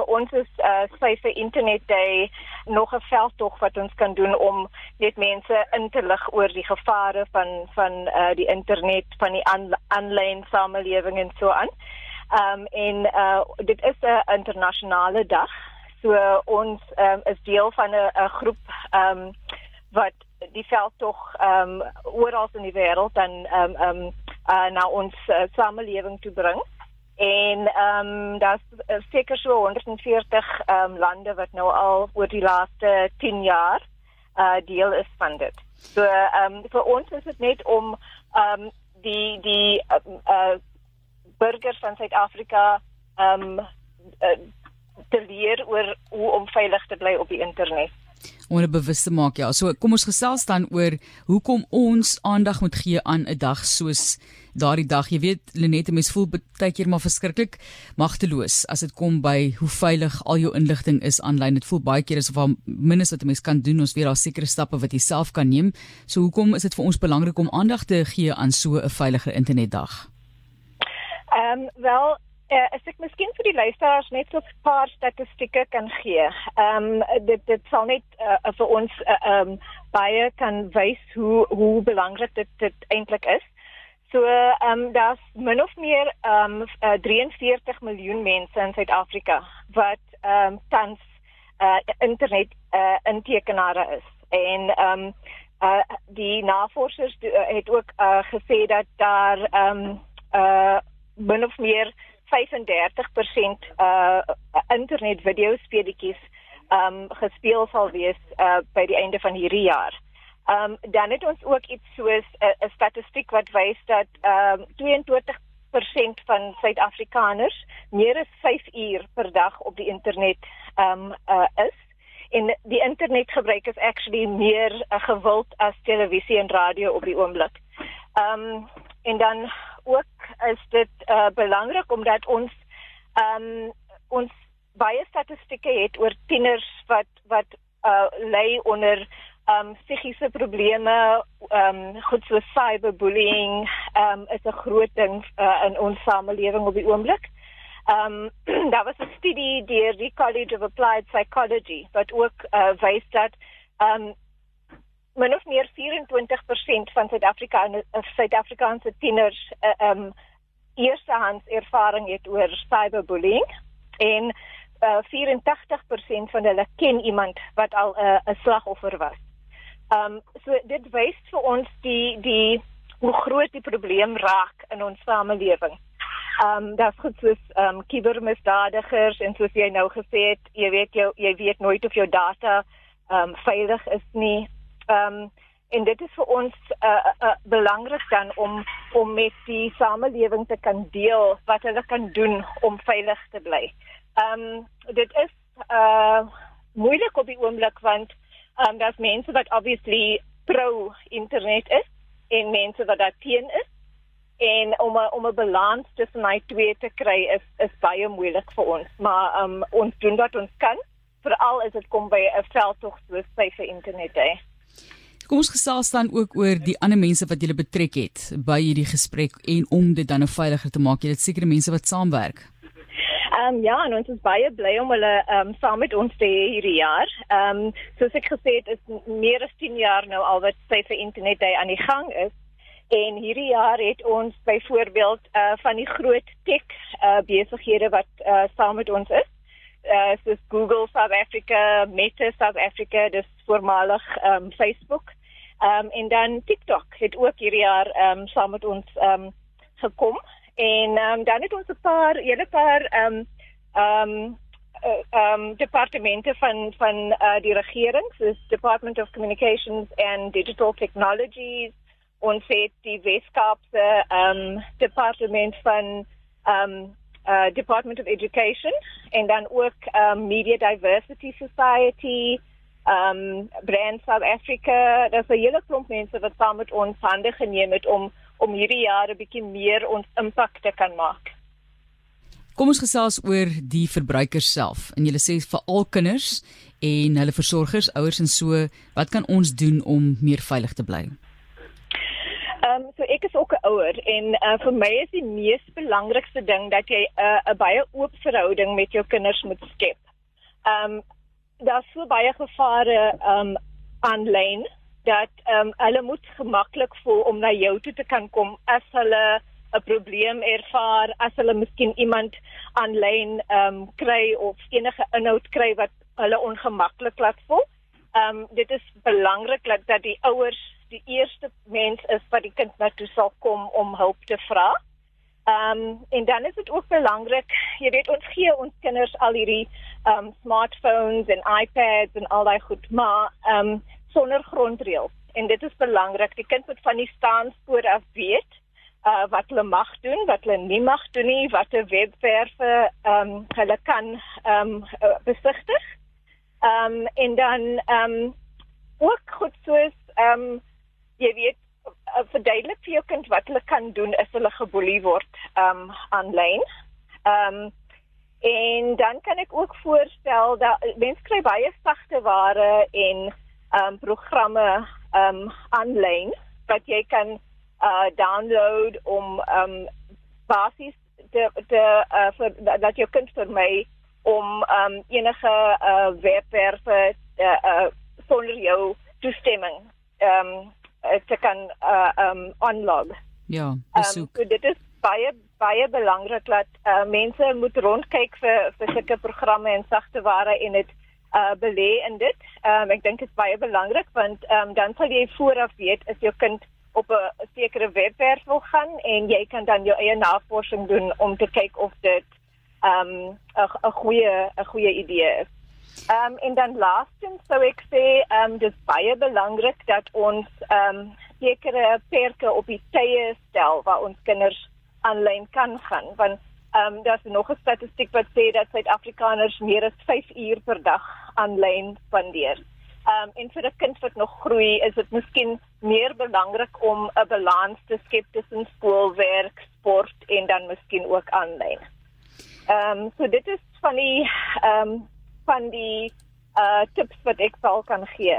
vir ons is uh Safe Internet Day nog 'n veldtog wat ons kan doen om net mense in te lig oor die gevare van van uh die internet, van die aanlyn samelewing en so aan. Um en uh dit is 'n internasionale dag. So ons um is deel van 'n groep um wat die veldtog um oral in die wêreld dan um um uh, na ons uh, samelewing toe bring. En ehm um, daar's uh, seker so 140 ehm um, lande wat nou al oor die laaste 10 jaar uh deel is van dit. So ehm um, vir ons is dit net om ehm um, die die uh, uh burgers van Suid-Afrika ehm um, uh, te leer oor hoe om veilig te bly op die internet om hulle bewus te maak. Ja, so kom ons gesels dan oor hoekom ons aandag moet gee aan 'n dag soos daardie dag. Jy weet, Lenette, mens voel baie keer maar verskriklik magteloos as dit kom by hoe veilig al jou inligting is aanlyn. Dit voel baie keer asof daar minstens wat 'n mens kan doen, ons weet daar sekere stappe wat jy self kan neem. So hoekom is dit vir ons belangrik om aandag te gee aan so 'n veiliger internetdag? Ehm um, wel Uh, as ek miskien vir die luisteraars net so 'n paar statistieke kan gee. Ehm um, dit dit sal net uh, vir ons eh, ehm uh, um, baie kan wys hoe hoe belangrik dit dit eintlik is. So ehm um, daar's min of meer ehm um, uh, 43 miljoen mense in Suid-Afrika wat ehm um, tans uh, internet uh, intekenare is. En ehm um, uh, die navorsers uh, het ook uh, gesê dat daar ehm um, uh, min of meer 35% uh internet video speletjies um gespeel sal wees uh by die einde van hierdie jaar. Um dan het ons ook iets soos 'n uh, statistiek wat wys dat um 22% van Suid-Afrikaners meer as 5 uur per dag op die internet um uh is. En die internetgebruik is actually meer uh, gewild as televisie en radio op die oomblik. Um en dan ook is dit uh, belangrik omdat ons um, ons baie statistieke het oor tieners wat wat uh, lê onder um, psigiese probleme, um, goed so cyberbullying um, is 'n groot ding uh, in ons samelewing op die oomblik. Um, daar was 'n studie deur die College of Applied Psychology wat ook uh, wys dat um, min of meer 24% van Suid-Afrikaanse uh, Suid-Afrikaanse tieners uh, um eerstehands ervaring het oor cyberbullying en uh, 84% van hulle ken iemand wat al 'n uh, slagoffer was. Um so dit wys vir ons die die hoe groot die probleem raak in ons samelewing. Um daar's goed soos um kubermisdadigers en soos jy nou gesê het, jy weet jou jy weet nooit of jou data um veilig is nie. Um en dit is vir ons uh, uh, belangrik dan om om met die samelewing te kan deel wat hulle kan doen om veilig te bly. Ehm um, dit is uh moeilik op die oomblik want ehm um, daar's mense wat obviously pro internet is en mense wat daar teen is en om a, om 'n balans tussen daai twee te kry is is baie moeilik vir ons maar ehm um, ons doen wat ons kan veral as dit kom by 'n veldtog soos vir internet day. Kom ons gesels dan ook oor die ander mense wat jy betrek het by hierdie gesprek en om dit dan nou veiliger te maak. Jy het sekere mense wat saamwerk. Ehm um, ja, en ons is baie bly om hulle ehm um, saam met ons te hê hierdie jaar. Ehm um, soos ek gesê het, is meer as 10 jaar nou al wat Safe Internet Day aan die gang is. En hierdie jaar het ons byvoorbeeld uh van die groot tech uh besighede wat uh saam met ons is. Uh soos Google South Africa, Meta South Africa, dis voormalig ehm um, Facebook. Ehm um, en dan TikTok het ook hierdie jaar ehm um, saam met ons ehm um, gekom. En ehm um, dan het ons 'n paar hele paar ehm um, ehm um, ehm um, departemente van van uh, die regering, soos Department of Communications and Digital Technologies. Ons het die Weskaapse ehm um, departement van ehm um, uh, Department of Education en dan ook um, Media Diversity Society um Brand South Africa, daar's 'n hele klomp mense wat saam met ons hande geneem het om om hierdie jaar 'n bietjie meer ons impak te kan maak. Kom ons gesels oor die verbruikers self. En jy sê vir al kinders en hulle versorgers, ouers en so, wat kan ons doen om meer veilig te bly? Ehm um, so ek is ook 'n ouer en uh, vir my is die mees belangrikste ding dat jy 'n uh, 'n baie oop verhouding met jou kinders moet skep. Ehm um, daar's so baie gevare um, aanlyn dat um, hulle moet gemaklik voel om na jou toe te kan kom as hulle 'n probleem ervaar, as hulle miskien iemand aanlyn um, kry of enige inhoud kry wat hulle ongemaklik laat voel. Um, dit is belangrik dat, dat die ouers die eerste mens is wat die kind na toe sal kom om hulp te vra. Ehm um, en dan is dit ook belangrik, jy weet ons gee ons kinders al hierdie ehm um, smartphones en iPads en al daai goed, maar ehm um, sonder grondreëls. En dit is belangrik, die kind moet van die staanspoor af weet uh wat hulle mag doen, wat hulle nie mag doen nie, watter webwerwe ehm um, hulle kan ehm um, besigtig. Ehm um, en dan ehm um, ook goed soos ehm um, jy weet uh, verduidelik vir jou kind wat hulle kan doen as hulle geboelie word um aanlyn. Um en dan kan ek ook voorstel dat mense kry baie sagte ware en um programme um aanlyn wat jy kan uh download om um basies te te uh, vir, dat jou kind vir my om um enige uh webwerwe uh, uh sonder jou toestemming um te kan uh um onlog. Ja, besoek. Um, so dit is baie baie belangrik dat uh, mense moet rondkyk vir vir sulke programme en sagte ware en dit uh belê in dit. Um ek dink dit is baie belangrik want um dan sal jy vooraf weet as jou kind op 'n sekere webwerf wil gaan en jy kan dan jou eie navorsing doen om te kyk of dit um 'n goeie 'n goeie idee is. Ehm um, en dan laastens sou ek sê ehm um, dis baie belangrik dat ons ehm um, sekere perke op die tye stel waar ons kinders aanlyn kan gaan want ehm um, daar's nog 'n statistiek wat sê dat Suid-Afrikaners meer as 5 uur per dag aanlyn spandeer. Ehm um, en vir 'n kind wat nog groei is dit miskien meer belangrik om 'n balans te skep tussen skoolwerk, sport en dan miskien ook aanlyn. Ehm um, so dit is van die ehm um, van die uh tips wat ek sal kan gee.